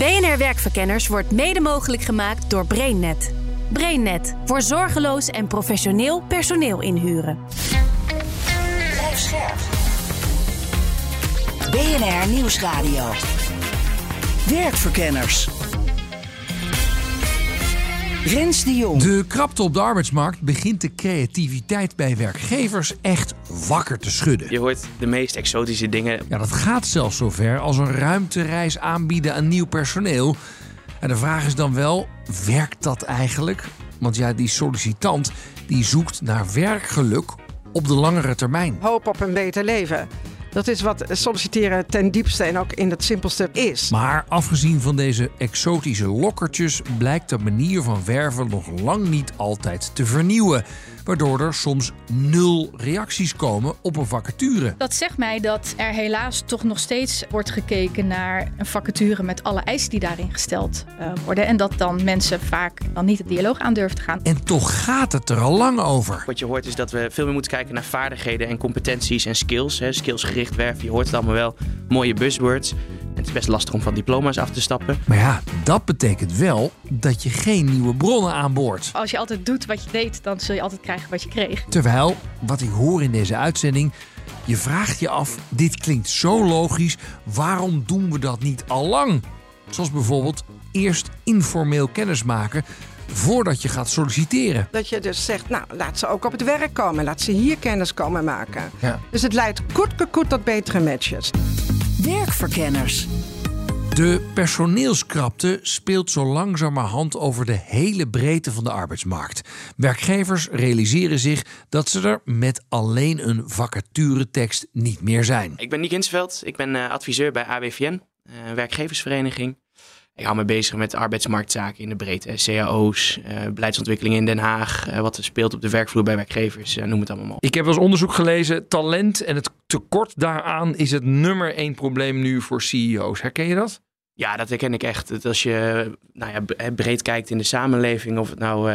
BNR Werkverkenners wordt mede mogelijk gemaakt door BrainNet. BrainNet voor zorgeloos en professioneel personeel inhuren. Blijf scherp. BNR Nieuwsradio. Werkverkenners. Rens de Jong. De krapte op de arbeidsmarkt begint de creativiteit bij werkgevers echt wakker te schudden. Je hoort de meest exotische dingen. Ja, dat gaat zelfs zover als een ruimtereis aanbieden aan nieuw personeel. En de vraag is dan wel, werkt dat eigenlijk? Want ja, die sollicitant die zoekt naar werkgeluk op de langere termijn. Hoop op een beter leven. Dat is wat solliciteren ten diepste en ook in het simpelste is. Maar afgezien van deze exotische lokkertjes blijkt de manier van werven nog lang niet altijd te vernieuwen. Waardoor er soms nul reacties komen op een vacature. Dat zegt mij dat er helaas toch nog steeds wordt gekeken naar een vacature met alle eisen die daarin gesteld uh, worden. En dat dan mensen vaak dan niet de dialoog aan durven te gaan. En toch gaat het er al lang over. Wat je hoort is dat we veel meer moeten kijken naar vaardigheden en competenties en skills. Hè. Skillsgericht werven, je hoort het allemaal wel. Mooie buzzwords. En het is best lastig om van diploma's af te stappen. Maar ja, dat betekent wel dat je geen nieuwe bronnen aanboort. Als je altijd doet wat je deed, dan zul je altijd krijgen wat je kreeg. Terwijl, wat ik hoor in deze uitzending, je vraagt je af: dit klinkt zo logisch, waarom doen we dat niet al lang? Zoals bijvoorbeeld eerst informeel kennismaken voordat je gaat solliciteren. Dat je dus zegt, nou, laat ze ook op het werk komen. Laat ze hier kennis komen maken. Ja. Dus het leidt koet koet tot betere matches. Werkverkenners. De personeelskrapte speelt zo langzamerhand over de hele breedte van de arbeidsmarkt. Werkgevers realiseren zich dat ze er met alleen een vacaturetekst niet meer zijn. Ik ben Nick Hinsveld, ik ben uh, adviseur bij AWVN, uh, werkgeversvereniging. Ik hou me bezig met arbeidsmarktzaken in de breedte. CAO's, uh, beleidsontwikkeling in Den Haag, uh, wat er speelt op de werkvloer bij werkgevers, noem het allemaal maar. Ik heb als onderzoek gelezen, talent en het tekort daaraan is het nummer één probleem nu voor CEO's. Herken je dat? Ja, dat herken ik echt. Dat als je nou ja, breed kijkt in de samenleving, of het nou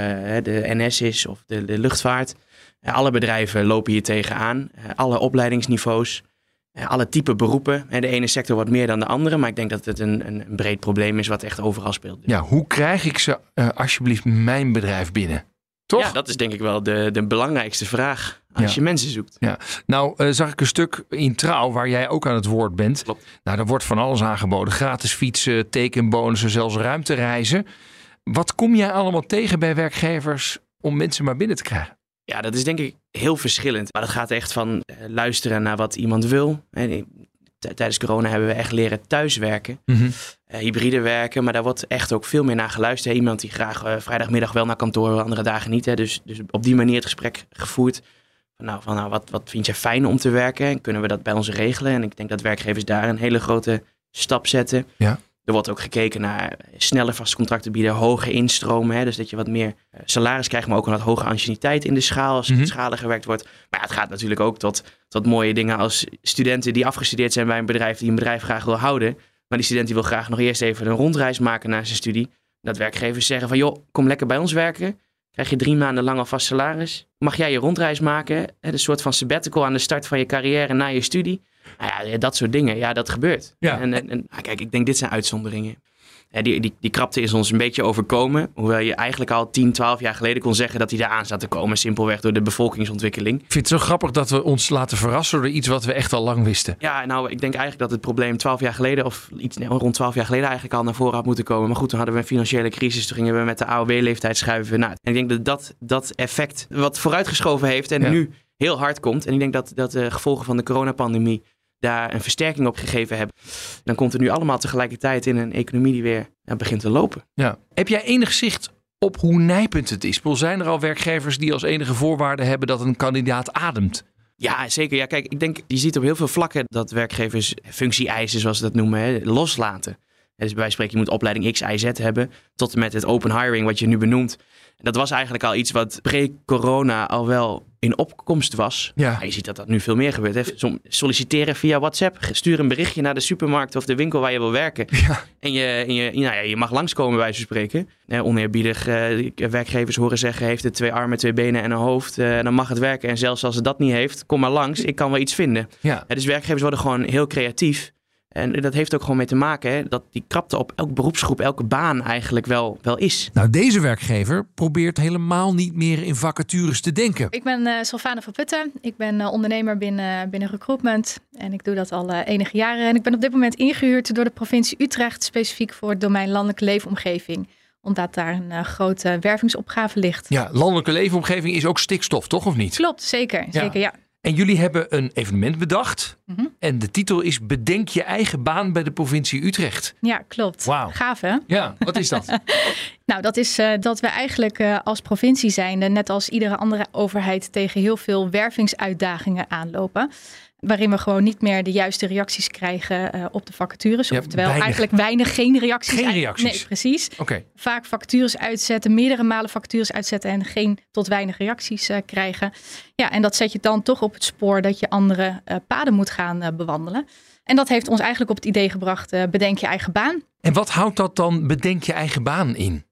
de NS is of de, de luchtvaart. alle bedrijven lopen hier tegenaan. alle opleidingsniveaus alle type beroepen. De ene sector wat meer dan de andere. Maar ik denk dat het een, een, breed probleem is wat echt overal speelt. Ja, hoe krijg ik ze uh, alsjeblieft mijn bedrijf binnen? Toch? Ja, dat is denk ik wel de, de belangrijkste vraag als Ja. je mensen zoekt. Ja, nou eh, zag ik een stuk in Trouw waar jij ook aan het woord bent. Klopt. Nou, daar wordt van alles aangeboden. Gratis fietsen, tekenbonussen, zelfs ruimtereizen. Wat kom jij allemaal tegen bij werkgevers om mensen maar binnen te krijgen? Ja, dat is denk ik heel verschillend. Maar dat gaat echt van eh, luisteren naar wat iemand wil. En, Tijdens corona hebben we echt leren thuiswerken. eh, hybride werken. Maar daar wordt echt ook veel meer naar geluisterd. Hè. Iemand die graag eh, vrijdagmiddag wel naar kantoor wil, andere dagen niet. Hè. Dus, dus op die manier het gesprek gevoerd. Van, nou, van nou, wat, wat vind je fijn om te werken? En kunnen we dat bij ons regelen? En ik denk dat werkgevers daar een hele grote stap zetten. Ja. Er wordt ook gekeken naar snelle vaste contracten bieden, hoge instromen. Hè, dus dat je wat meer eh, salaris krijgt, maar ook een wat hoge anciëniteit in de schaal als Mhm. het schalen gewerkt wordt. Maar ja, het gaat natuurlijk ook tot, tot mooie dingen als studenten die afgestudeerd zijn bij een bedrijf die een bedrijf graag wil houden. Maar die student die wil graag nog eerst even een rondreis maken naar zijn studie. Dat werkgevers zeggen van joh, kom lekker bij ons werken. Krijg je drie maanden lang al vast salaris. Mag jij je rondreis maken? Hè, Een soort van sabbatical aan de start van je carrière na je studie. Nou ja, dat soort dingen. Ja, dat gebeurt. Ja. En, en, en, nou, kijk, ik denk dit zijn uitzonderingen. Hè, die, die, die krapte is ons een beetje overkomen. Hoewel je eigenlijk al 10, 12 jaar geleden kon zeggen dat die eraan zat te komen. Simpelweg door de bevolkingsontwikkeling. Ik vind het zo grappig dat we ons laten verrassen door iets wat we echt al lang wisten. Ja, nou, ik denk eigenlijk dat het probleem 12 jaar geleden, of iets nee, rond 12 jaar geleden eigenlijk al naar voren had moeten komen. Maar goed, toen hadden we een financiële crisis. Toen gingen we met de AOW-leeftijd schuiven. Nou, en ik denk dat dat, dat effect wat vooruitgeschoven heeft en Ja. nu heel hard komt. En ik denk dat, dat de gevolgen van de coronapandemie daar een versterking op gegeven hebben. Dan komt het nu allemaal tegelijkertijd in een economie die weer ja, begint te lopen. Ja. Heb jij enig zicht op hoe nijpend het is? Zijn er al werkgevers die als enige voorwaarde hebben dat een kandidaat ademt? Ja, zeker. Ja, kijk, ik denk, je ziet op heel veel vlakken dat werkgevers functie-eisen, zoals ze dat noemen, hè, loslaten. Dus bij wijze van je moet opleiding X, Y, Z hebben. Tot en met het open hiring, wat je nu benoemt. Dat was eigenlijk al iets wat pre-corona al wel in opkomst was. Ja. Maar je ziet dat dat nu veel meer gebeurt. Hè. Solliciteren via WhatsApp. Stuur een berichtje naar de supermarkt of de winkel waar je wil werken. Ja. En je, en je, nou ja, je mag langskomen, bij wijze van spreken. Eh, oneerbiedig eh, werkgevers horen zeggen... heeft het twee armen, twee benen en een hoofd. eh, dan mag het werken. En zelfs als het dat niet heeft, kom maar langs. Ik kan wel iets vinden. Ja. Ja, dus werkgevers worden gewoon heel creatief. En dat heeft ook gewoon mee te maken hè, dat die krapte op elke beroepsgroep, elke baan eigenlijk wel, wel is. Nou, deze werkgever probeert helemaal niet meer in vacatures te denken. Ik ben eh Sylvana van Putten. Ik ben eh, ondernemer binnen, binnen recruitment. En ik doe dat al eh, enige jaren. En ik ben op dit moment ingehuurd door de provincie Utrecht. Specifiek voor het domein landelijke leefomgeving. Omdat daar een eh, grote wervingsopgave ligt. Ja, landelijke leefomgeving is ook stikstof, toch of niet? Klopt, zeker. zeker ja. En jullie hebben een evenement bedacht. Mhm. En de titel is Bedenk je eigen baan bij de provincie Utrecht. ja, klopt. Wauw. Gaaf hè? Ja, wat is dat? Nou, dat is eh, dat we eigenlijk eh, als provincie zijnde, net als iedere andere overheid, tegen heel veel wervingsuitdagingen aanlopen. Waarin we gewoon niet meer de juiste reacties krijgen eh, op de vacatures. Ja, Oftewel weinig. eigenlijk weinig, geen reacties. Geen reacties. Nee, precies. Oké. Vaak vacatures uitzetten, meerdere malen vacatures uitzetten en geen tot weinig reacties eh, krijgen. Ja, en dat zet je dan toch op het spoor dat je andere eh, paden moet gaan bewandelen. En dat heeft ons eigenlijk op het idee gebracht, bedenk je eigen baan. En wat houdt dat dan bedenk je eigen baan in?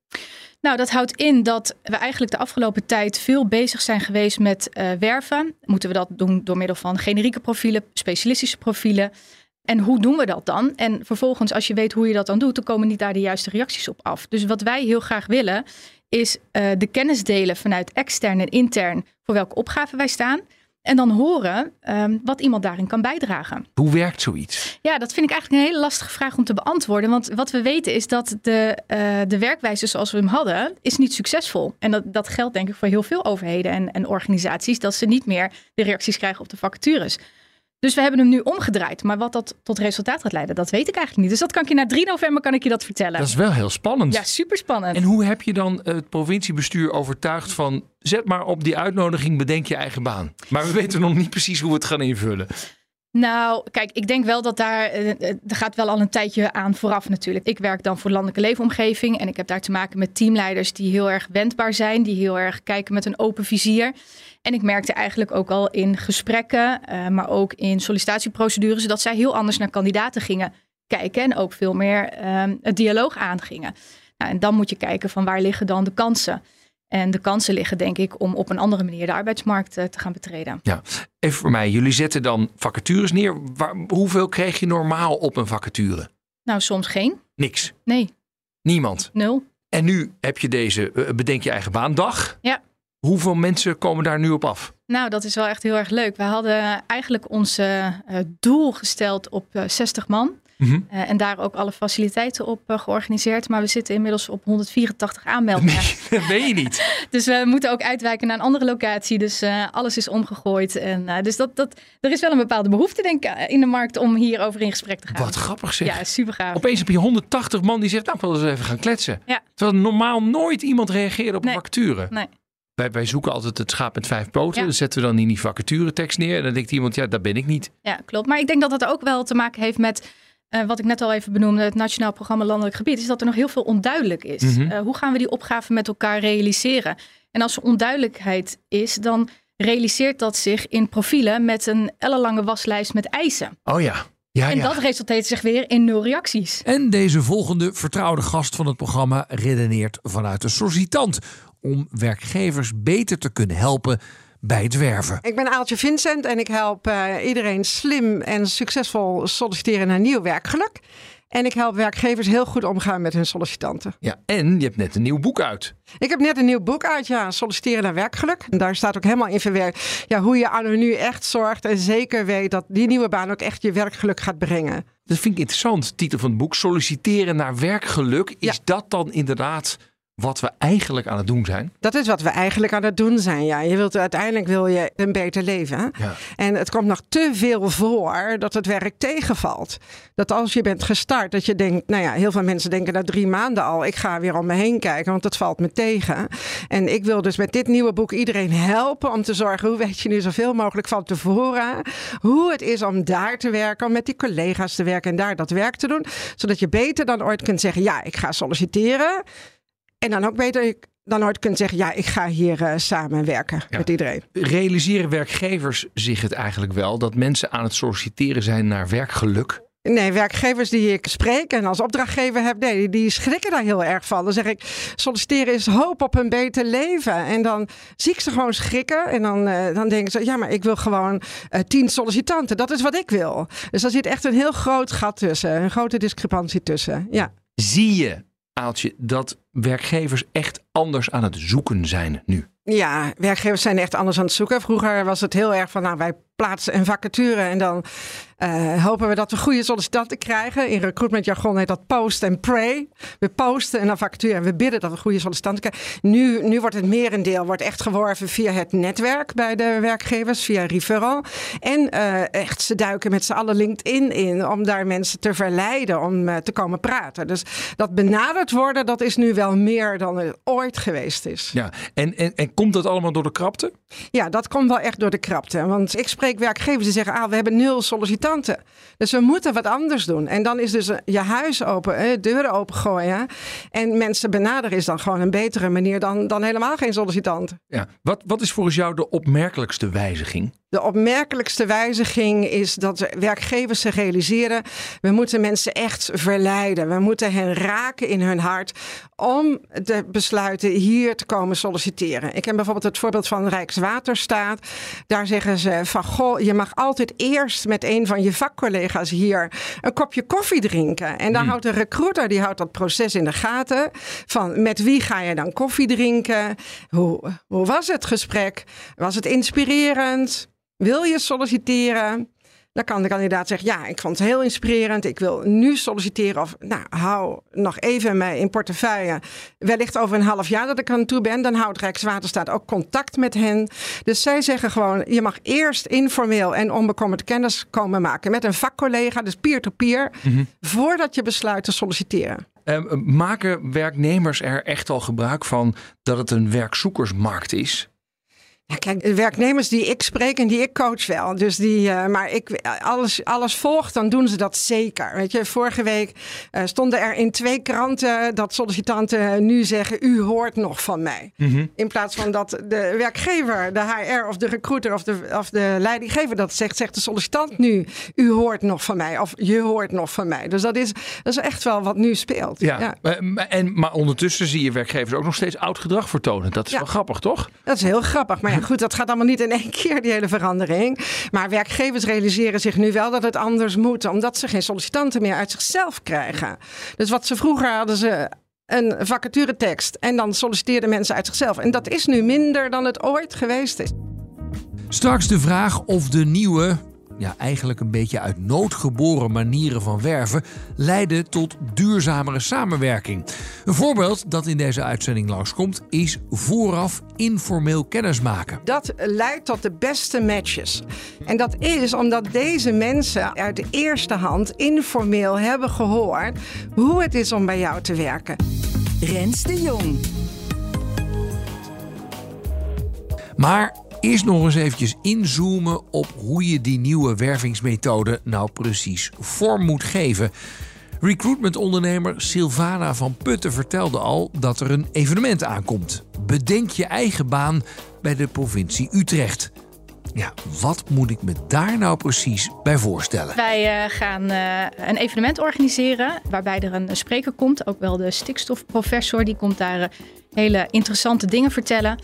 Nou, dat houdt in dat we eigenlijk de afgelopen tijd veel bezig zijn geweest met eh, werven. Moeten we dat doen door middel van generieke profielen, specialistische profielen? En hoe doen we dat dan? En vervolgens, als je weet hoe je dat dan doet, dan komen niet daar de juiste reacties op af. Dus wat wij heel graag willen, is eh, de kennis delen vanuit extern en intern voor welke opgave wij staan. En dan horen ehm, wat iemand daarin kan bijdragen. Hoe werkt zoiets? Ja, dat vind ik eigenlijk een hele lastige vraag om te beantwoorden. Want wat we weten is dat de, eh, de werkwijze zoals we hem hadden, is niet succesvol. En dat, dat geldt denk ik voor heel veel overheden en, en organisaties. Dat ze niet meer de reacties krijgen op de vacatures. Dus we hebben hem nu omgedraaid. Maar wat dat tot resultaat gaat leiden, dat weet ik eigenlijk niet. Dus dat kan ik je na 3 november kan ik je dat vertellen. Dat is wel heel spannend. Ja, super spannend. En hoe heb je dan het provinciebestuur overtuigd van zet maar op die uitnodiging bedenk je eigen baan. Maar we weten nog niet precies hoe we het gaan invullen. Nou, kijk, ik denk wel dat daar, eh, eh, er gaat wel al een tijdje aan vooraf natuurlijk. Ik werk dan voor landelijke leefomgeving en ik heb daar te maken met teamleiders die heel erg wendbaar zijn, die heel erg kijken met een open vizier. En ik merkte eigenlijk ook al in gesprekken, eh, maar ook in sollicitatieprocedures, dat zij heel anders naar kandidaten gingen kijken en ook veel meer eh, het dialoog aangingen. Nou, en dan moet je kijken van waar liggen dan de kansen. En de kansen liggen denk ik om op een andere manier de arbeidsmarkt eh, te gaan betreden. Ja, even voor mij. Jullie zetten dan vacatures neer. Waar, hoeveel kreeg je normaal op een vacature? Nou, soms geen. Niks. Nee, Niemand. nul. En nu heb je deze eh, bedenk je eigen baandag. Ja. Hoeveel mensen komen daar nu op af? Nou, dat is wel echt heel erg leuk. We hadden eigenlijk ons eh, doel gesteld op eh, 60 man. Mhm. Eh, en daar ook alle faciliteiten op eh, georganiseerd. Maar we zitten inmiddels op 184 aanmeldingen. Nee, dat weet je niet. Dus we moeten ook uitwijken naar een andere locatie. Dus eh, alles is omgegooid. En, dus dat, dat, er is wel een bepaalde behoefte, denk ik, in de markt om hierover in gesprek te gaan. Wat grappig zeg. Ja, super gaaf. Opeens heb je 180 man die zegt, nou, wil eens even gaan kletsen. Ja. Terwijl normaal nooit iemand reageert op Nee. vacature. Nee. Wij, wij zoeken altijd het schaap met vijf poten. Ja. Dat zetten we dan in die vacaturetekst neer. En dan denkt iemand, ja, dat ben ik niet. Ja, klopt. Maar ik denk dat dat ook wel te maken heeft met eh, wat ik net al even benoemde, het Nationaal Programma Landelijk Gebied, is dat er nog heel veel onduidelijk is. Mhm. Eh, hoe gaan we die opgave met elkaar realiseren? En als er onduidelijkheid is, dan realiseert dat zich in profielen met een ellenlange waslijst met eisen. Oh ja. Ja, en ja. dat resulteert zich weer in nul reacties. En deze volgende vertrouwde gast van het programma redeneert vanuit de sollicitant. Om werkgevers beter te kunnen helpen bij het werven. Ik ben Aaltje Vincent en ik help eh, iedereen slim en succesvol solliciteren naar nieuw werkgeluk. En ik help werkgevers heel goed omgaan met hun sollicitanten. Ja, en je hebt net een nieuw boek uit. Ik heb net een nieuw boek uit, ja, Solliciteren naar werkgeluk. En daar staat ook helemaal in verwerkt ja, hoe je anno nu echt zorgt en zeker weet dat die nieuwe baan ook echt je werkgeluk gaat brengen. Dat vind ik interessant, titel van het boek. Solliciteren naar werkgeluk. Is Ja. dat dan inderdaad wat we eigenlijk aan het doen zijn? Dat is wat we eigenlijk aan het doen zijn. Ja, je wilt uiteindelijk wil je een beter leven. Ja. En het komt nog te veel voor dat het werk tegenvalt. Dat als je bent gestart, dat je denkt, nou ja, heel veel mensen denken na drie maanden al, ik ga weer om me heen kijken, want dat valt me tegen. En ik wil dus met dit nieuwe boek iedereen helpen om te zorgen, hoe weet je nu zoveel mogelijk van tevoren, hoe het is om daar te werken, om met die collega's te werken en daar dat werk te doen, zodat je beter dan ooit kunt zeggen, ja, ik ga solliciteren. En dan ook beter dan ooit kunt zeggen, ja, ik ga hier uh, samenwerken Ja. met iedereen. Realiseren werkgevers zich het eigenlijk wel dat mensen aan het solliciteren zijn naar werkgeluk? Nee, werkgevers die ik spreek en als opdrachtgever heb, nee, die- schrikken daar heel erg van. Dan zeg ik, solliciteren is hoop op een beter leven. En dan zie ik ze gewoon schrikken en dan, eh, dan denken ze, ja, maar ik wil gewoon eh, tien sollicitanten. Dat is wat ik wil. Dus daar zit echt een heel groot gat tussen, een grote discrepantie tussen. Ja. Zie je, Aaltje, dat werkgevers echt anders aan het zoeken zijn nu? Ja, werkgevers zijn echt anders aan het zoeken. Vroeger was het heel erg van, nou, wij plaatsen een vacature en dan eh, hopen we dat we goede sollicitanten krijgen. In recruitment jargon heet dat post en pray. We posten een vacature en we bidden dat we goede sollicitanten krijgen. Nu, nu wordt het merendeel wordt echt geworven via het netwerk bij de werkgevers, via referral. En eh, echt, ze duiken met z'n allen LinkedIn in om daar mensen te verleiden om eh, te komen praten. Dus dat benaderd worden, dat is nu wel meer dan het ooit geweest is. Ja, en, en, en komt dat allemaal door de krapte? Ja, dat komt wel echt door de krapte. Want ik spreek werkgevers die zeggen, ah, we hebben nul sollicitanten. Dus we moeten wat anders doen. En dan is dus je huis open, eh, deuren opengooien. En mensen benaderen is dan gewoon een betere manier dan, dan helemaal geen sollicitanten. Ja. Wat, wat is volgens jou de opmerkelijkste wijziging? De opmerkelijkste wijziging is dat werkgevers zich realiseren: we moeten mensen echt verleiden. We moeten hen raken in hun hart om te besluiten hier te komen solliciteren. Ik heb bijvoorbeeld het voorbeeld van Rijkswaterstaat. Daar zeggen ze van goh, je mag altijd eerst met een van je vakcollega's hier een kopje koffie drinken. En dan houdt de recruiter die houdt dat proces in de gaten. Van met wie ga je dan koffie drinken? Hoe, hoe was het gesprek? Was het inspirerend? Wil je solliciteren? Dan kan de kandidaat zeggen: Ja, ik vond het heel inspirerend. Ik wil nu solliciteren. Of nou, hou nog even mij in portefeuille. Wellicht over een half jaar dat ik aan toe ben. Dan houdt Rijkswaterstaat ook contact met hen. Dus zij zeggen gewoon: Je mag eerst informeel en onbekommerd kennis komen maken met een vakcollega, dus peer-to-peer, voordat je besluit te solliciteren. Eh, maken werknemers er echt al gebruik van dat het een werkzoekersmarkt is? Ja, kijk, de werknemers die ik spreek en die ik coach wel. Dus die, eh, maar ik, alles, alles volgt, dan doen ze dat zeker. Weet je, vorige week eh, stonden er in twee kranten dat sollicitanten nu zeggen: U hoort nog van mij. In plaats van dat de werkgever, de HR of de recruiter of de, of de leidinggever dat zegt, zegt de sollicitant nu: U hoort nog van mij. Of je hoort nog van mij. Dus dat is, dat is echt wel wat nu speelt. Ja. Eh, maar- En, maar ondertussen zie je werkgevers ook nog steeds oud gedrag vertonen. Dat is Ja. wel grappig, toch? Dat is heel grappig. Maar ja, goed, dat gaat allemaal niet in één keer, die hele verandering. Maar werkgevers realiseren zich nu wel dat het anders moet, omdat ze geen sollicitanten meer uit zichzelf krijgen. Dus wat ze vroeger hadden ze een vacaturetekst en dan solliciteerden mensen uit zichzelf. En dat is nu minder dan het ooit geweest is. Straks de vraag of de nieuwe, ja, eigenlijk een beetje uit nood geboren manieren van werven leiden tot duurzamere samenwerking. Een voorbeeld dat in deze uitzending langskomt is vooraf informeel kennismaken. Dat leidt tot de beste matches. En dat is omdat deze mensen uit de eerste hand informeel hebben gehoord hoe het is om bij jou te werken. Rens de Jong. Maar eerst nog eens eventjes inzoomen op hoe je die nieuwe wervingsmethode nou precies vorm moet geven. Recruitmentondernemer Sylvana van Putten vertelde al dat er een evenement aankomt. Bedenk je eigen baan bij de provincie Utrecht. Ja, wat moet ik me daar nou precies bij voorstellen? Wij eh, gaan eh, een evenement organiseren waarbij er een spreker komt, ook wel de stikstofprofessor. Die komt daar eh, hele interessante dingen vertellen.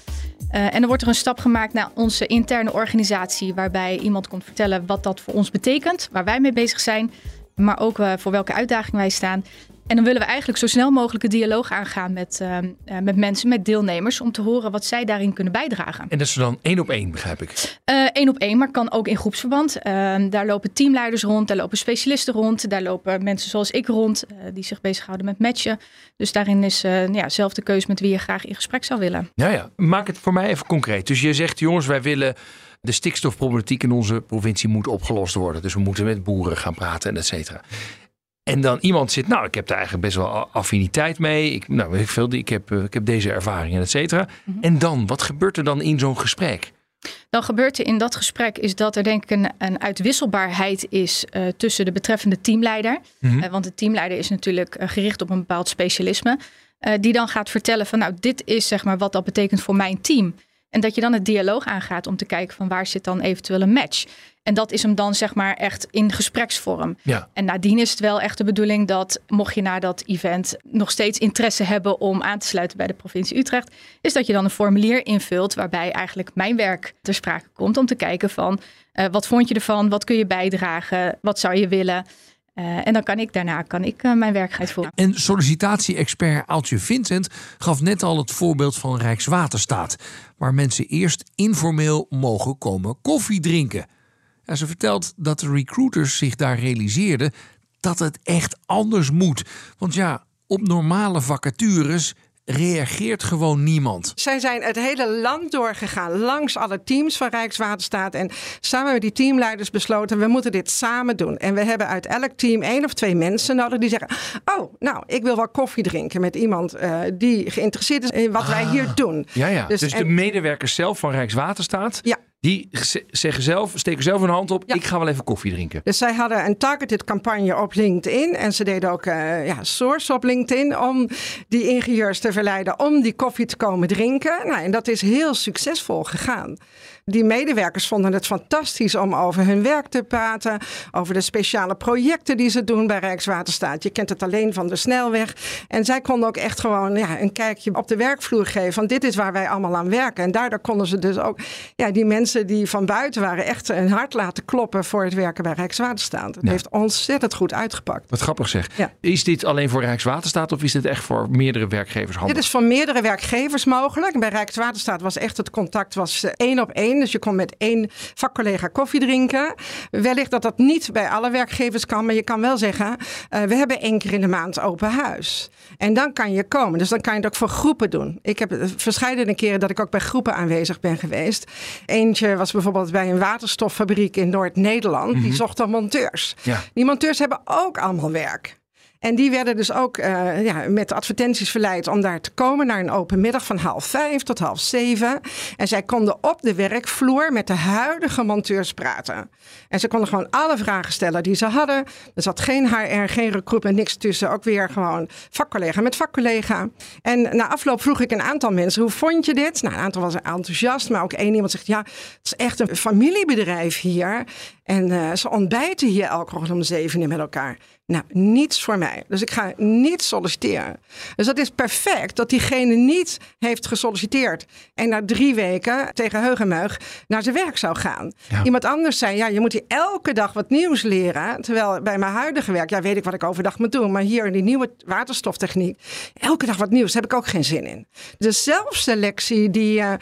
Eh, en dan wordt er een stap gemaakt naar onze interne organisatie, waarbij iemand komt vertellen wat dat voor ons betekent, waar wij mee bezig zijn, maar ook eh, voor welke uitdaging wij staan. En dan willen we eigenlijk zo snel mogelijk een dialoog aangaan met, uh, met mensen, met deelnemers, om te horen wat zij daarin kunnen bijdragen. En dat is dan één op één, begrijp ik? Eén uh, op één, maar kan ook in groepsverband. Ehm, daar lopen teamleiders rond, daar lopen specialisten rond, daar lopen mensen zoals ik rond, die zich bezighouden met matchen. Dus daarin is ja, zelf de keuze met wie je graag in gesprek zou willen. Ja, ja. Maak het voor mij even concreet. Dus je zegt, jongens, wij willen de stikstofproblematiek in onze provincie moet opgelost worden. Dus we moeten met boeren gaan praten en et cetera. En dan iemand zit, nou, ik heb daar eigenlijk best wel affiniteit mee. Ik, nou, ik veel, ik heb, ik heb deze ervaringen, et cetera. En dan, wat gebeurt er dan in zo'n gesprek? Dan gebeurt er in dat gesprek is dat er denk ik een, een uitwisselbaarheid is uh, tussen de betreffende teamleider. Mhm. Uh, want de teamleider is natuurlijk uh, gericht op een bepaald specialisme. die dan gaat vertellen van nou, dit is zeg maar wat dat betekent voor mijn team. En dat je dan het dialoog aangaat om te kijken van waar zit dan eventueel een match. En dat is hem dan zeg maar echt in gespreksvorm. Ja. En nadien is het wel echt de bedoeling dat mocht je na dat event nog steeds interesse hebben om aan te sluiten bij de provincie Utrecht, is dat je dan een formulier invult waarbij eigenlijk mijn werk ter sprake komt om te kijken van uh, wat vond je ervan, wat kun je bijdragen, wat zou je willen. Uh, en dan kan ik daarna kan ik, uh, mijn werk uitvoeren. En sollicitatie-expert Aaltje Vincent gaf net al het voorbeeld van Rijkswaterstaat, waar mensen eerst informeel mogen komen koffie drinken. En ze vertelt dat de recruiters zich daar realiseerden dat het echt anders moet. Want ja, op normale vacatures reageert gewoon niemand. Zij zijn het hele land doorgegaan, langs alle teams van Rijkswaterstaat. En samen met die teamleiders besloten, we moeten dit samen doen. En we hebben uit elk team één of twee mensen nodig die zeggen... oh, nou, ik wil wel koffie drinken met iemand uh, die geïnteresseerd is in wat ah, wij hier doen. Ja, ja. Dus, dus de medewerkers zelf van Rijkswaterstaat... Ja. Die zeggen zelf, steken zelf een hand op, ja. ik ga wel even koffie drinken. Dus zij hadden een targeted campagne op LinkedIn. En ze deden ook uh, ja, source op LinkedIn om die ingenieurs te verleiden om die koffie te komen drinken. Nou, en dat is heel succesvol gegaan. Die medewerkers vonden het fantastisch om over hun werk te praten. Over de speciale projecten die ze doen bij Rijkswaterstaat. Je kent het alleen van de snelweg. En zij konden ook echt gewoon ja, een kijkje op de werkvloer geven. Van dit is waar wij allemaal aan werken. En daardoor konden ze dus ook ja, die mensen die van buiten waren echt een hart laten kloppen voor het werken bij Rijkswaterstaat. Het Ja. heeft ontzettend goed uitgepakt. Wat grappig zeg. Ja. Is dit alleen voor Rijkswaterstaat of is dit echt voor meerdere werkgevers handig? Dit is voor meerdere werkgevers mogelijk. Bij Rijkswaterstaat was echt het contact was eh, één op één. Dus je kon met één vakcollega koffie drinken. Wellicht dat dat niet bij alle werkgevers kan. Maar je kan wel zeggen, uh, we hebben één keer in de maand open huis. En dan kan je komen. Dus dan kan je het ook voor groepen doen. Ik heb verschillende keren dat ik ook bij groepen aanwezig ben geweest. Eentje was bijvoorbeeld bij een waterstoffabriek in Noord-Nederland. Mm -hmm. Die zochten monteurs. Ja. Die monteurs hebben ook allemaal werk. En die werden dus ook uh, ja, met advertenties verleid om daar te komen naar een open middag van half vijf tot half zeven. En zij konden op de werkvloer met de huidige monteurs praten. En ze konden gewoon alle vragen stellen die ze hadden. Er zat geen HR, geen recruitment, niks tussen. Ook weer gewoon vakcollega met vakcollega. En na afloop vroeg ik een aantal mensen, hoe vond je dit? Nou, een aantal was enthousiast, maar ook één iemand zegt, ja, het is echt een familiebedrijf hier. En uh, ze ontbijten hier elke ochtend om zeven uur met elkaar. Nou, niets voor mij. Dus ik ga niet solliciteren. Dus dat is perfect dat diegene niet heeft gesolliciteerd. En na drie weken tegen heugenmeug naar zijn werk zou gaan. Ja. Iemand anders zei, ja, je moet hier elke dag wat nieuws leren. Terwijl bij mijn huidige werk, ja, weet ik wat ik overdag moet doen. Maar hier in die nieuwe waterstoftechniek, elke dag wat nieuws, daar heb ik ook geen zin in. De zelfselectie die... Uh,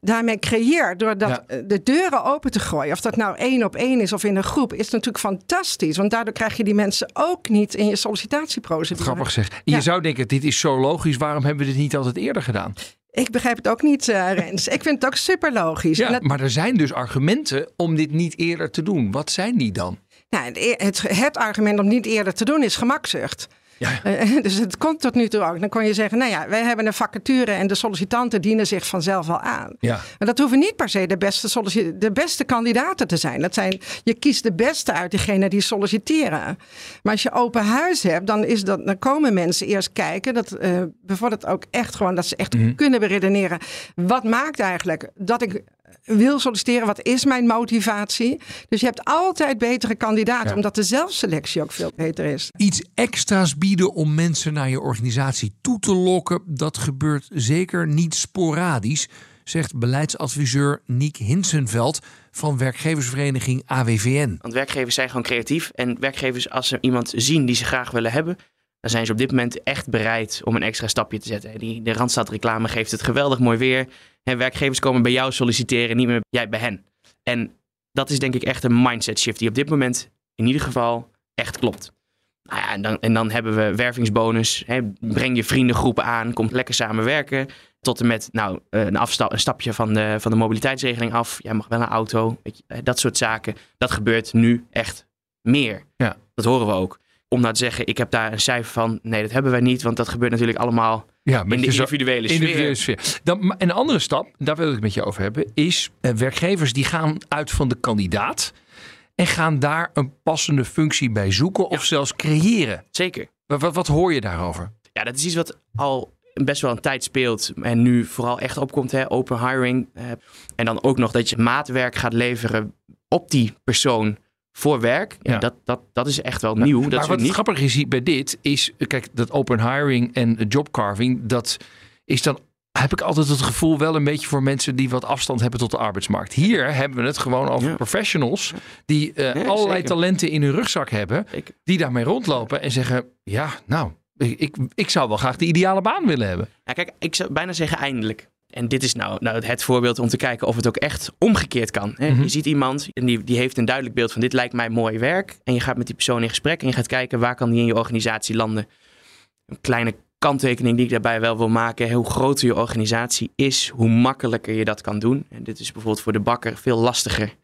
daarmee creëert. Door dat, Ja. de deuren open te gooien. Of dat nou één op één is of in een groep. Is natuurlijk fantastisch. Want daardoor krijg je die mensen ook niet in je sollicitatieprocedure. Grappig zeg. Je zou denken, dit is zo logisch. Waarom hebben we dit niet altijd eerder gedaan? Ik begrijp het ook niet, eh, Rens. Ik vind het ook super logisch. Ja, maar er zijn dus argumenten om dit niet eerder te doen. Wat zijn die dan? nou, het, het, het argument om niet eerder te doen is gemakzucht. Ja, Eh, dus het komt tot nu toe ook. Dan kon je zeggen, nou ja, wij hebben een vacature en de sollicitanten dienen zich vanzelf wel aan. ja. Maar dat hoeven niet per se de beste, de beste kandidaten te zijn. Dat zijn. Je kiest de beste uit diegenen die solliciteren. Maar als je open huis hebt, dan, is dat, dan komen mensen eerst kijken. Dat bevordert ook echt gewoon dat ze echt Mhm. kunnen beredeneren. Wat maakt eigenlijk dat ik wil solliciteren? Wat is mijn motivatie? Dus je hebt altijd betere kandidaten, Ja. omdat de zelfselectie ook veel beter is. Iets extra's bieden om mensen naar je organisatie toe te lokken, dat gebeurt zeker niet sporadisch, zegt beleidsadviseur Niek Hinsenveld van werkgeversvereniging AWVN. Want werkgevers zijn gewoon creatief. En werkgevers, als ze iemand zien die ze graag willen hebben, dan zijn ze op dit moment echt bereid om een extra stapje te zetten. Die, de Randstad reclame geeft het geweldig mooi weer. En werkgevers komen bij jou solliciteren, niet meer jij bij hen. En dat is denk ik echt een mindset shift die op dit moment in ieder geval echt klopt. Nou ja, en, dan, en dan hebben we wervingsbonus. Hè, breng je vriendengroepen aan, kom lekker samenwerken. Tot en met nou, een, afstap, een stapje van de, van de mobiliteitsregeling af. Jij mag wel een auto. Weet je, dat soort zaken. Dat gebeurt nu echt meer. Ja. Dat horen we ook. Om nou te zeggen, ik heb daar een cijfer van. Nee, dat hebben wij niet. Want dat gebeurt natuurlijk allemaal Ja, in de zo- individuele sfeer. sfeer. Dan, een andere stap, daar wil ik het met je over hebben, is eh, werkgevers die gaan uit van de kandidaat en gaan daar een passende functie bij zoeken of zelfs creëren. Zeker. Wat, wat, wat hoor je daarover? Ja, dat is iets wat al best wel een tijd speelt. En nu vooral echt opkomt, hè, open hiring. eh, en dan ook nog dat je maatwerk gaat leveren op die persoon voor werk. Ja, Ja. Dat, dat, dat is echt wel nieuw. Dat maar is wat niet. grappig is hier bij dit, is kijk, dat open hiring en jobcarving, dat is dan, heb ik altijd het gevoel, wel een beetje voor mensen die wat afstand hebben tot de arbeidsmarkt. Hier hebben we het gewoon over Ja. professionals die eh, Ja, allerlei zeker. talenten in hun rugzak hebben, Zeker. die daarmee rondlopen en zeggen, ja, nou, ik, ik, ik zou wel graag de ideale baan willen hebben. Ja, kijk, ik zou bijna zeggen eindelijk. En dit is nou, nou het voorbeeld om te kijken of het ook echt omgekeerd kan. Hè? Mhm. Je ziet iemand en die, die heeft een duidelijk beeld van dit lijkt mij mooi werk. En je gaat met die persoon in gesprek en je gaat kijken waar kan die in je organisatie landen. Een kleine kanttekening die ik daarbij wel wil maken. Hoe groter je organisatie is, hoe makkelijker je dat kan doen. En dit is bijvoorbeeld voor de bakker veel lastiger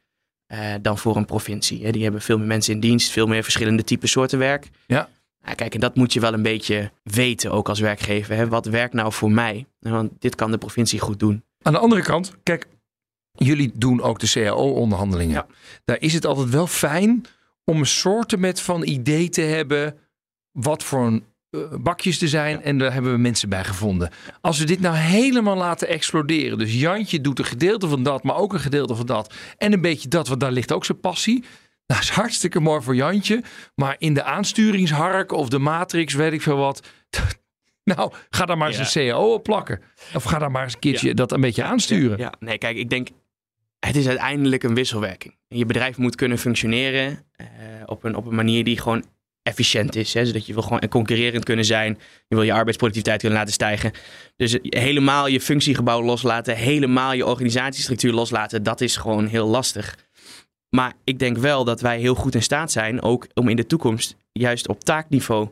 eh, dan voor een provincie. Hè? Die hebben veel meer mensen in dienst, veel meer verschillende typen soorten werk. Ja. Ja, kijk, en dat moet je wel een beetje weten ook als werkgever. Hè? Wat werkt nou voor mij? Want dit kan de provincie goed doen. Aan de andere kant, kijk, jullie doen ook de CAO-onderhandelingen. Ja. Daar is het altijd wel fijn om een soort met van idee te hebben wat voor een eh, bakjes er zijn. En daar hebben we mensen bij gevonden. Als we dit nou helemaal laten exploderen. Dus Jantje doet een gedeelte van dat, maar ook een gedeelte van dat. En een beetje dat, want daar ligt ook zijn passie. Nou, is hartstikke mooi voor Jantje. Maar in de aansturingshark of de matrix, weet ik veel wat. Nou, ga daar maar eens Ja. een CAO op plakken. Of ga daar maar eens een keertje dat een beetje aansturen. Ja, nee, kijk, ik denk, het is uiteindelijk een wisselwerking. Je bedrijf moet kunnen functioneren eh, op, een, op een manier die gewoon efficiënt is. Hè? Zodat je wil gewoon concurrerend kunnen zijn. Je wil je arbeidsproductiviteit kunnen laten stijgen. Dus helemaal je functiegebouw loslaten, helemaal je organisatiestructuur loslaten, dat is gewoon heel lastig. Maar ik denk wel dat wij heel goed in staat zijn, ook om in de toekomst juist op taakniveau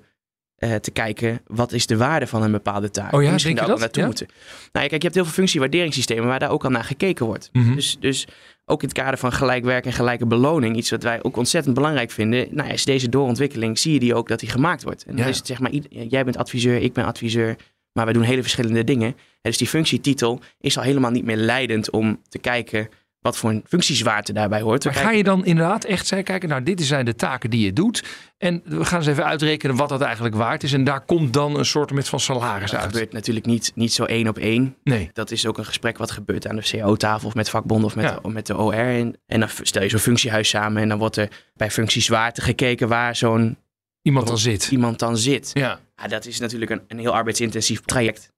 eh, te kijken, wat is de waarde van een bepaalde taak? Oh ja, En Misschien daar je ook naartoe Ja? moeten. Nou ja, kijk, je hebt heel veel functiewaarderingssystemen waar daar ook al naar gekeken wordt. Mhm. Dus, dus ook in het kader van gelijk werk en gelijke beloning, iets wat wij ook ontzettend belangrijk vinden. Nou, is deze doorontwikkeling, zie je die ook dat die gemaakt wordt. En dan is het zeg maar, jij bent adviseur, ik ben adviseur, maar wij doen hele verschillende dingen. En dus die functietitel is al helemaal niet meer leidend om te kijken wat voor een functiezwaarte daarbij hoort. Maar ga je dan inderdaad echt zeggen, kijken, nou dit zijn de taken die je doet. En we gaan eens even uitrekenen wat dat eigenlijk waard is. En daar komt dan een soort met van salaris dat uit. gebeurt natuurlijk niet, niet zo één op één. Nee. Dat is ook een gesprek wat gebeurt aan de CO-tafel of met vakbonden of met, Ja. de, met de OR. En, en dan stel je zo'n functiehuis samen en dan wordt er bij functiezwaarte gekeken waar zo'n Iemand dan zit. iemand dan zit. Ja. Ja, dat is natuurlijk een, een heel arbeidsintensief traject.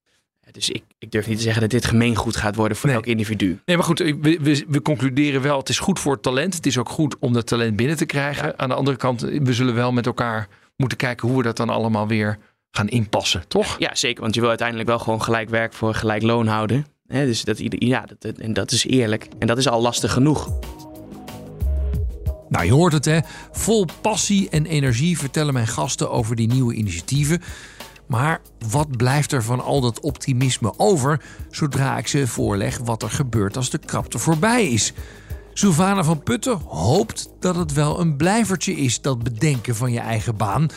Dus ik, ik durf niet te zeggen dat dit gemeengoed gaat worden voor Nee. elk individu. Nee, maar goed, we, we, we concluderen wel, het is goed voor het talent. Het is ook goed om dat talent binnen te krijgen. Aan de andere kant, we zullen wel met elkaar moeten kijken hoe we dat dan allemaal weer gaan inpassen, toch? Ja, zeker, want je wil uiteindelijk wel gewoon gelijk werk voor gelijk loon houden. Dus dat, ja, dat- en dat is eerlijk. En dat is al lastig genoeg. Nou, je hoort het hè. Vol passie en energie vertellen mijn gasten over die nieuwe initiatieven. Maar wat blijft er van al dat optimisme over zodra ik ze voorleg wat er gebeurt als de krapte voorbij is? Sylvana van Putten hoopt dat het wel een blijvertje is, dat bedenken van je eigen baan.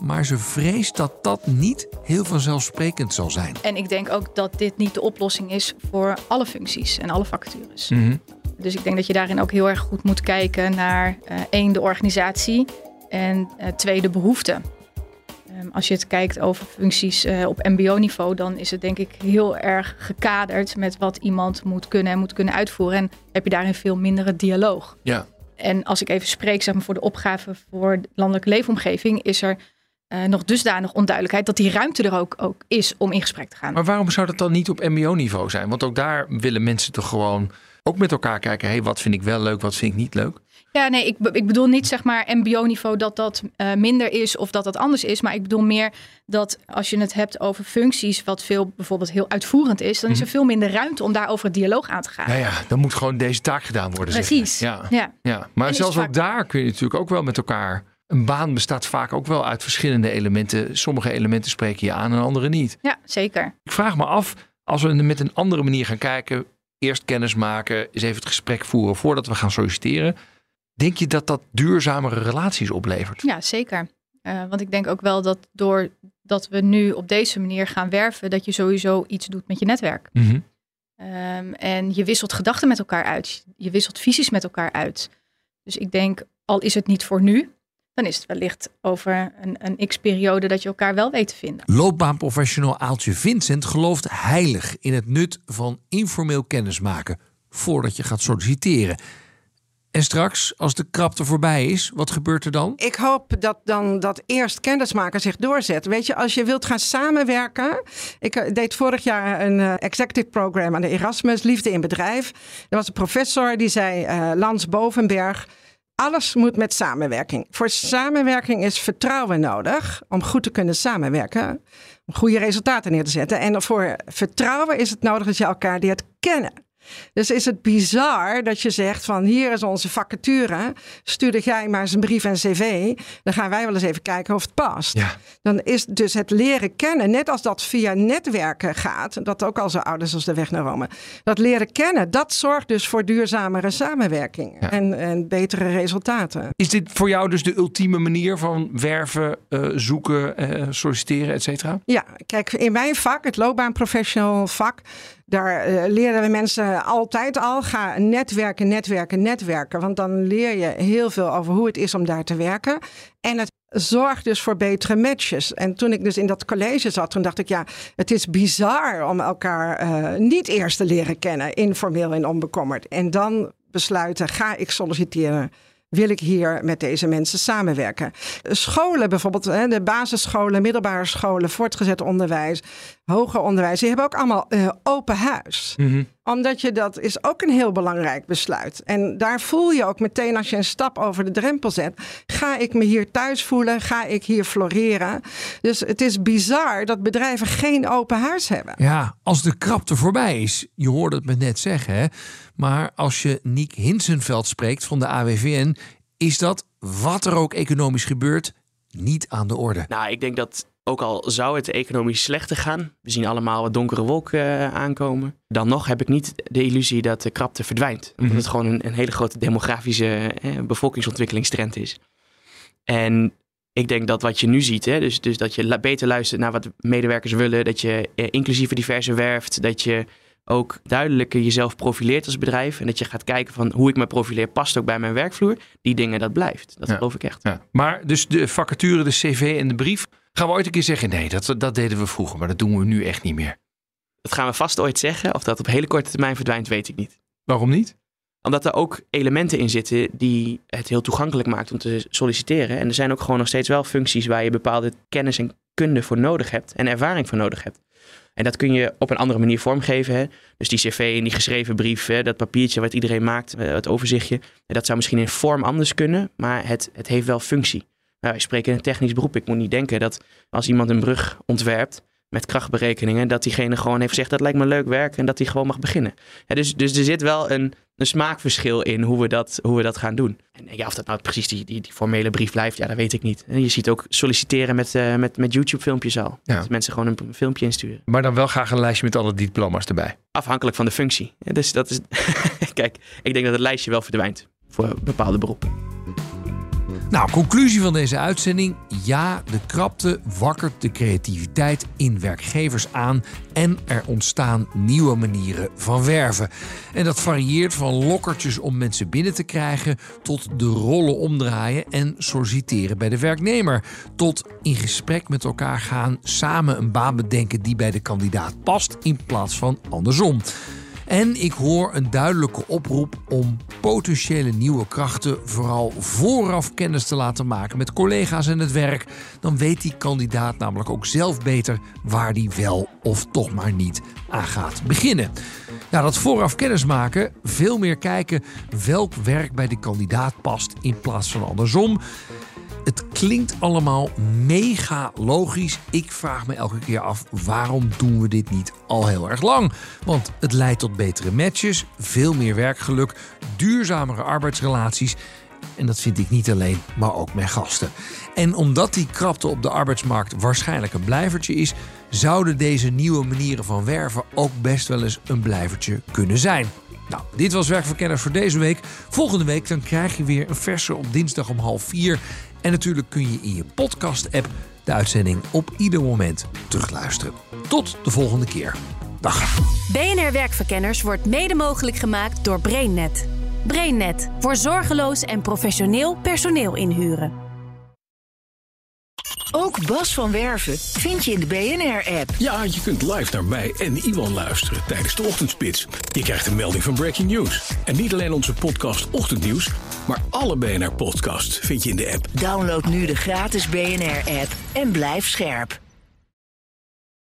Maar ze vreest dat dat niet heel vanzelfsprekend zal zijn. En ik denk ook dat dit niet de oplossing is voor alle functies en alle vacatures. Mhm. Dus ik denk dat je daarin ook heel erg goed moet kijken naar eh, één, de organisatie en eh, twee, de behoeften. Ehm, als je het kijkt over functies eh, op MBO-niveau, dan is het denk ik heel erg gekaderd met wat iemand moet kunnen en moet kunnen uitvoeren. En heb je daarin veel mindere dialoog. Ja. En als ik even spreek zeg maar, voor de opgave voor de landelijke leefomgeving, is er eh, nog dusdanig onduidelijkheid dat die ruimte er ook, ook is om in gesprek te gaan. Maar waarom zou dat dan niet op MBO-niveau zijn? Want ook daar willen mensen toch gewoon ook met elkaar kijken, hey, wat vind ik wel leuk, wat vind ik niet leuk? Ja, nee, ik, ik bedoel niet zeg maar MBO-niveau dat dat uh, minder is of dat dat anders is. Maar ik bedoel meer dat als je het hebt over functies, wat veel bijvoorbeeld heel uitvoerend is, dan is er Mhm. veel minder ruimte om daarover het dialoog aan te gaan. Ja, ja, dan moet gewoon deze taak gedaan worden. zeg. Precies. Ja. Ja. Ja, maar En zelfs vaak- ook daar kun je natuurlijk ook wel met elkaar. Een baan bestaat vaak ook wel uit verschillende elementen. Sommige elementen spreken je aan en andere niet. ja, zeker. Ik vraag me af, als we met een andere manier gaan kijken, eerst kennis maken, eens even het gesprek voeren voordat we gaan solliciteren. Denk je dat dat duurzamere relaties oplevert? Ja, zeker. Eh, want ik denk ook wel dat doordat we nu op deze manier gaan werven, dat je sowieso iets doet met je netwerk. Mhm. Ehm, en je wisselt gedachten met elkaar uit. Je wisselt visies met elkaar uit. Dus ik denk, al is het niet voor nu, dan is het wellicht over een, een x-periode dat je elkaar wel weet te vinden. Loopbaanprofessional Aaltje Vincent gelooft heilig in het nut van informeel kennismaken voordat je gaat solliciteren. En straks, als de krapte voorbij is, wat gebeurt er dan? Ik hoop dat dan dat eerst kennismaken zich doorzet. Weet je, als je wilt gaan samenwerken. Ik eh, deed vorig jaar een eh, executive program aan de Erasmus, Liefde in Bedrijf. Er was een professor die zei, eh, Lans Bovenberg. Alles moet met samenwerking. Voor samenwerking is vertrouwen nodig om goed te kunnen samenwerken. Om goede resultaten neer te zetten. En voor vertrouwen is het nodig dat je elkaar leert kennen. Dus is het bizar dat je zegt van hier is onze vacature. Stuur jij maar eens een brief en cv. Dan gaan wij wel eens even kijken of het past. Ja. Dan is dus het leren kennen, net als dat via netwerken gaat. Dat ook al zo oud is als de weg naar Rome. Dat leren kennen, dat zorgt dus voor duurzamere samenwerking. Ja. En, en betere resultaten. Is dit voor jou dus de ultieme manier van werven, eh, zoeken, eh, solliciteren, et cetera? Ja, kijk, in mijn vak, het loopbaanprofessional vak, daar eh, leren we mensen altijd al. Ga netwerken, netwerken, netwerken. Want dan leer je heel veel over hoe het is om daar te werken. En het zorgt dus voor betere matches. En toen ik dus in dat college zat, toen dacht ik, ja, het is bizar om elkaar eh, niet eerst te leren kennen, informeel en onbekommerd. En dan besluiten, ga ik solliciteren? Wil ik hier met deze mensen samenwerken? Scholen bijvoorbeeld, de basisscholen, middelbare scholen, voortgezet onderwijs, hoger onderwijs, die hebben ook allemaal eh, open huis. Omdat je dat is ook een heel belangrijk besluit. En daar voel je ook meteen als je een stap over de drempel zet. Ga ik me hier thuis voelen? Ga ik hier floreren? Dus het is bizar dat bedrijven geen open huis hebben. Ja, als de krapte voorbij is. Je hoorde het me net zeggen, hè? Maar als je Niek Hinsenveld spreekt van de AWVN, is dat, wat er ook economisch gebeurt, niet aan de orde. Nou, ik denk dat ook al zou het economisch slechter gaan, we zien allemaal wat donkere wolken eh, aankomen, dan nog heb ik niet de illusie dat de krapte verdwijnt. Omdat Mhm. het gewoon een, een hele grote demografische eh, bevolkingsontwikkelingstrend is. En ik denk dat wat je nu ziet, hè, dus, dus dat je la- beter luistert naar wat medewerkers willen, dat je eh, inclusieve diverse werft, dat je ook duidelijker jezelf profileert als bedrijf en dat je gaat kijken van hoe ik me profileer past ook bij mijn werkvloer. Die dingen, dat blijft. Dat Ja. geloof ik echt. Ja. Maar dus de vacature, de cv en de brief, gaan we ooit een keer zeggen, nee, dat, dat deden we vroeger, maar dat doen we nu echt niet meer. Dat gaan we vast ooit zeggen. Of dat op hele korte termijn verdwijnt, weet ik niet. Waarom niet? Omdat er ook elementen in zitten die het heel toegankelijk maakt om te solliciteren. En er zijn ook gewoon nog steeds wel functies waar je bepaalde kennis en kunde voor nodig hebt. En ervaring voor nodig hebt. En dat kun je op een andere manier vormgeven. Hè? Dus die cv en die geschreven brief, hè, dat papiertje wat iedereen maakt, eh, het overzichtje. Dat zou misschien in vorm anders kunnen, maar het, het heeft wel functie. Nou, wij spreken in een technisch beroep. Ik moet niet denken dat als iemand een brug ontwerpt met krachtberekeningen, dat diegene gewoon heeft gezegd dat lijkt me leuk werk en dat hij gewoon mag beginnen. Ja, dus, dus er zit wel een, een smaakverschil in hoe we dat, hoe we dat gaan doen. En ja, of dat nou precies die, die, die formele brief blijft, ja, dat weet ik niet. En je ziet ook solliciteren met, eh, met, met YouTube-filmpjes al. Ja. Dat mensen gewoon een filmpje insturen. Maar dan wel graag een lijstje met alle diploma's erbij. Afhankelijk van de functie. Ja, dus dat is. Kijk, ik denk dat het lijstje wel verdwijnt voor bepaalde beroepen. Nou, conclusie van deze uitzending. Ja, de krapte wakkert de creativiteit in werkgevers aan en er ontstaan nieuwe manieren van werven. En dat varieert van lokkertjes om mensen binnen te krijgen tot de rollen omdraaien en solliciteren bij de werknemer. Tot in gesprek met elkaar gaan, samen een baan bedenken die bij de kandidaat past in plaats van andersom. En ik hoor een duidelijke oproep om potentiële nieuwe krachten vooral vooraf kennis te laten maken met collega's en het werk. Dan weet die kandidaat namelijk ook zelf beter waar die wel of toch maar niet aan gaat beginnen. Ja, dat vooraf kennis maken, veel meer kijken welk werk bij de kandidaat past in plaats van andersom. Het klinkt allemaal mega logisch. Ik vraag me elke keer af waarom doen we dit niet al heel erg lang? Want het leidt tot betere matches, veel meer werkgeluk, duurzamere arbeidsrelaties. En dat vind ik niet alleen, maar ook mijn gasten. En omdat die krapte op de arbeidsmarkt waarschijnlijk een blijvertje is, zouden deze nieuwe manieren van werven ook best wel eens een blijvertje kunnen zijn. Nou, dit was Werkverkenners voor deze week. Volgende week dan krijg je weer een verse op dinsdag om half vier. En natuurlijk kun je in je podcast-app de uitzending op ieder moment terugluisteren. Tot de volgende keer. Dag. BNR Werkverkenners wordt mede mogelijk gemaakt door BrainNet. BrainNet voor zorgeloos en professioneel personeel inhuren. Ook Bas van Werven vind je in de BNR-app. Ja, je kunt live naar mij en Iwan luisteren tijdens de ochtendspits. Je krijgt een melding van Breaking News. En niet alleen onze podcast Ochtendnieuws, maar alle BNR-podcasts vind je in de app. Download nu de gratis BNR-app en blijf scherp.